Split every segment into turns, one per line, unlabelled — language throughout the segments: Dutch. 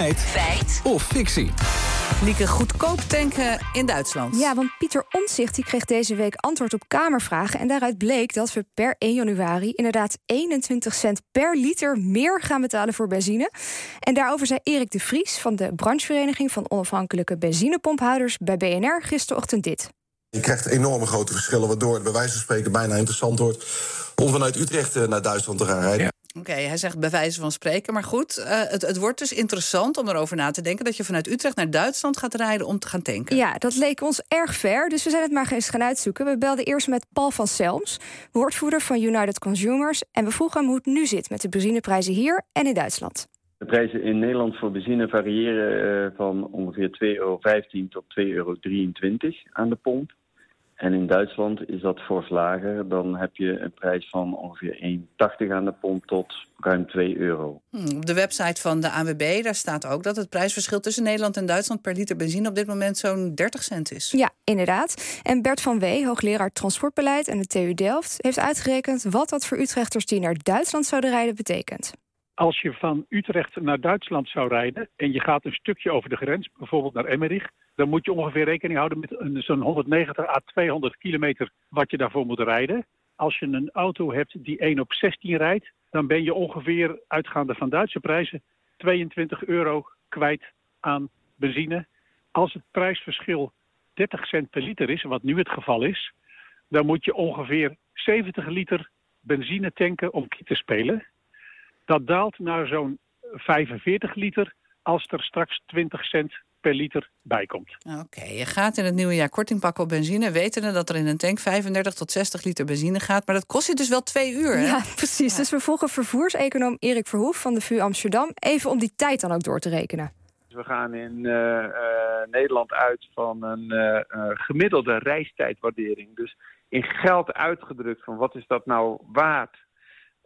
Feit.
Feit.
Of fictie.
Lieke, goedkoop tanken in Duitsland.
Ja, want Pieter Omtzigt die kreeg deze week antwoord op Kamervragen. En daaruit bleek dat we per 1 januari inderdaad 21 cent per liter meer gaan betalen voor benzine. En daarover zei Erik de Vries van de branchevereniging van onafhankelijke benzinepomphouders bij BNR gisterochtend dit.
Je krijgt enorme grote verschillen, waardoor het bij wijze van spreken bijna interessant wordt om vanuit Utrecht eh, naar Duitsland te gaan rijden.
Oké, hij zegt bij wijze van spreken. Maar goed, uh, het, het wordt dus interessant om erover na te denken... dat je vanuit Utrecht naar Duitsland gaat rijden om te gaan tanken.
Ja, dat leek ons erg ver, dus we zijn het maar eens gaan uitzoeken. We belden eerst met Paul van Selms, woordvoerder van United Consumers... en we vroegen hem hoe het nu zit met de benzineprijzen hier en in Duitsland.
De prijzen in Nederland voor benzine variëren uh, van ongeveer 2,15 euro tot 2,23 euro aan de pomp. En in Duitsland is dat fors lager. Dan heb je een prijs van ongeveer 1,80 aan de pomp tot ruim 2 euro.
Hmm, op de website van de AWB daar staat ook dat het prijsverschil tussen Nederland en Duitsland per liter benzine op dit moment zo'n 30 cent is.
Ja, inderdaad. En Bert van Wee, hoogleraar transportbeleid aan de TU Delft, heeft uitgerekend wat dat voor Utrechters die naar Duitsland zouden rijden betekent.
Als je van Utrecht naar Duitsland zou rijden en je gaat een stukje over de grens, bijvoorbeeld naar Emmerich, dan moet je ongeveer rekening houden met zo'n 190 à 200 kilometer wat je daarvoor moet rijden. Als je een auto hebt die 1 op 16 rijdt, dan ben je ongeveer, uitgaande van Duitse prijzen, 22 euro kwijt aan benzine. Als het prijsverschil 30 cent per liter is, wat nu het geval is, dan moet je ongeveer 70 liter benzine tanken om te spelen. Dat daalt naar zo'n 45 liter als er straks 20 cent per liter bij komt.
Oké, je gaat in het nieuwe jaar korting pakken op benzine... wetende dat er in een tank 35 tot 60 liter benzine gaat. Maar dat kost je dus wel twee uur, hè?
Ja, precies. Dus we volgen vervoerseconoom Erik Verhoef van de VU Amsterdam... even om die tijd dan ook door te rekenen.
We gaan in uh, uh, Nederland uit van een uh, gemiddelde reistijdwaardering. Dus in geld uitgedrukt van wat is dat nou waard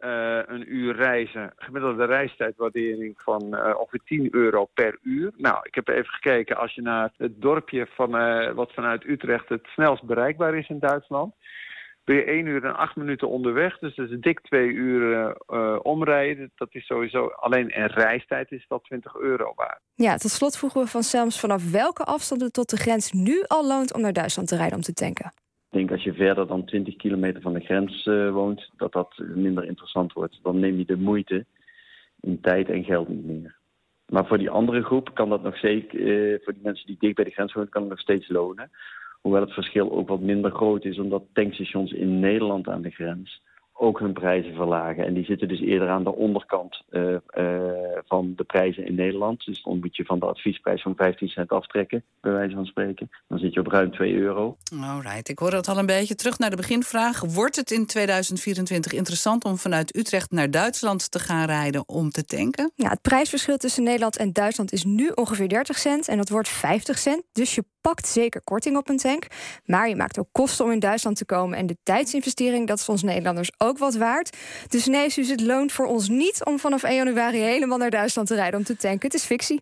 uh, een uur reizen, gemiddelde reistijdwaardering van uh, ongeveer 10 euro per uur. Nou, ik heb even gekeken als je naar het dorpje van, uh, wat vanuit Utrecht het snelst bereikbaar is in Duitsland. Ben je 1 uur en 8 minuten onderweg, dus dat is dik 2 uur omrijden. Dat is sowieso, alleen in reistijd is dat 20 euro waard.
Ja, tot slot vroegen we van Selms vanaf welke afstanden tot de grens nu al loont om naar Duitsland te rijden om te tanken.
Denk als je verder dan 20 kilometer van de grens uh, woont, dat dat minder interessant wordt. Dan neem je de moeite in tijd en geld niet meer. Maar voor die andere groep kan dat nog zeker, uh, voor die mensen die dicht bij de grens wonen, kan het nog steeds lonen. Hoewel het verschil ook wat minder groot is, omdat tankstations in Nederland aan de grens ook hun prijzen verlagen. En die zitten dus eerder aan de onderkant uh, van de prijzen in Nederland. Dus dan moet je van de adviesprijs van 15 cent aftrekken, bij wijze van spreken. Dan zit je op ruim 2 euro.
Alright, ik hoor dat al een beetje. Terug naar de beginvraag. Wordt het in 2024 interessant om vanuit Utrecht naar Duitsland te gaan rijden om te tanken?
Ja, het prijsverschil tussen Nederland en Duitsland is nu ongeveer 30 cent. En dat wordt 50 cent. Dus je pakt zeker korting op een tank. Maar je maakt ook kosten om in Duitsland te komen. En de tijdsinvestering, dat is ons Nederlanders ook wat waard. Dus nee, Suus, het loont voor ons niet om vanaf 1 januari helemaal naar Duitsland te rijden om te tanken. Het is fictie.